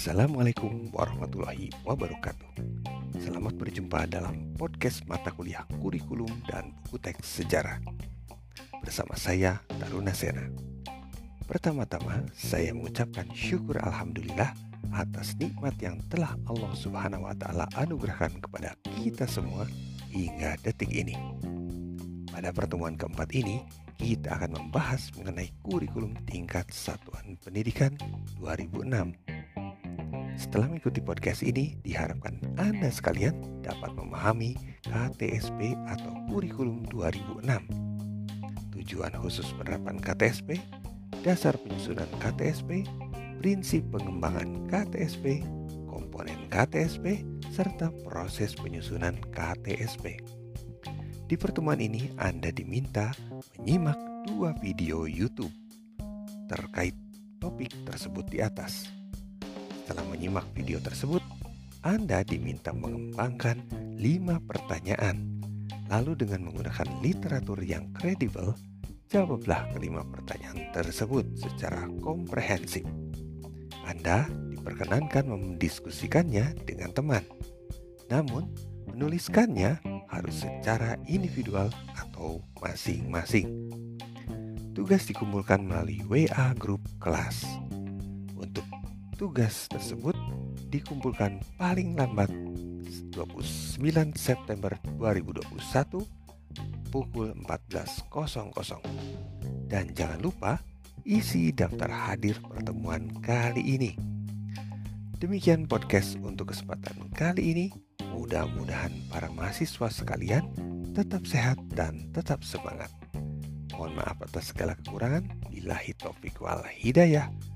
Assalamualaikum warahmatullahi wabarakatuh. Selamat berjumpa dalam podcast mata kuliah kurikulum dan buku teks sejarah. Bersama saya Taruna Sena. Pertama-tama, saya mengucapkan syukur alhamdulillah atas nikmat yang telah Allah Subhanahu wa taala anugerahkan kepada kita semua hingga detik ini. Pada pertemuan keempat ini, kita akan membahas mengenai kurikulum tingkat satuan pendidikan 2006 setelah mengikuti podcast ini, diharapkan Anda sekalian dapat memahami KTSP atau Kurikulum 2006. Tujuan khusus penerapan KTSP, dasar penyusunan KTSP, prinsip pengembangan KTSP, komponen KTSP, serta proses penyusunan KTSP. Di pertemuan ini Anda diminta menyimak dua video YouTube terkait topik tersebut di atas. Setelah menyimak video tersebut, Anda diminta mengembangkan 5 pertanyaan. Lalu dengan menggunakan literatur yang kredibel, jawablah kelima pertanyaan tersebut secara komprehensif. Anda diperkenankan mendiskusikannya dengan teman. Namun, menuliskannya harus secara individual atau masing-masing. Tugas dikumpulkan melalui WA grup kelas. Untuk tugas tersebut dikumpulkan paling lambat 29 September 2021 pukul 14.00. Dan jangan lupa isi daftar hadir pertemuan kali ini. Demikian podcast untuk kesempatan kali ini. Mudah-mudahan para mahasiswa sekalian tetap sehat dan tetap semangat. Mohon maaf atas segala kekurangan. Billahi taufiq wal hidayah.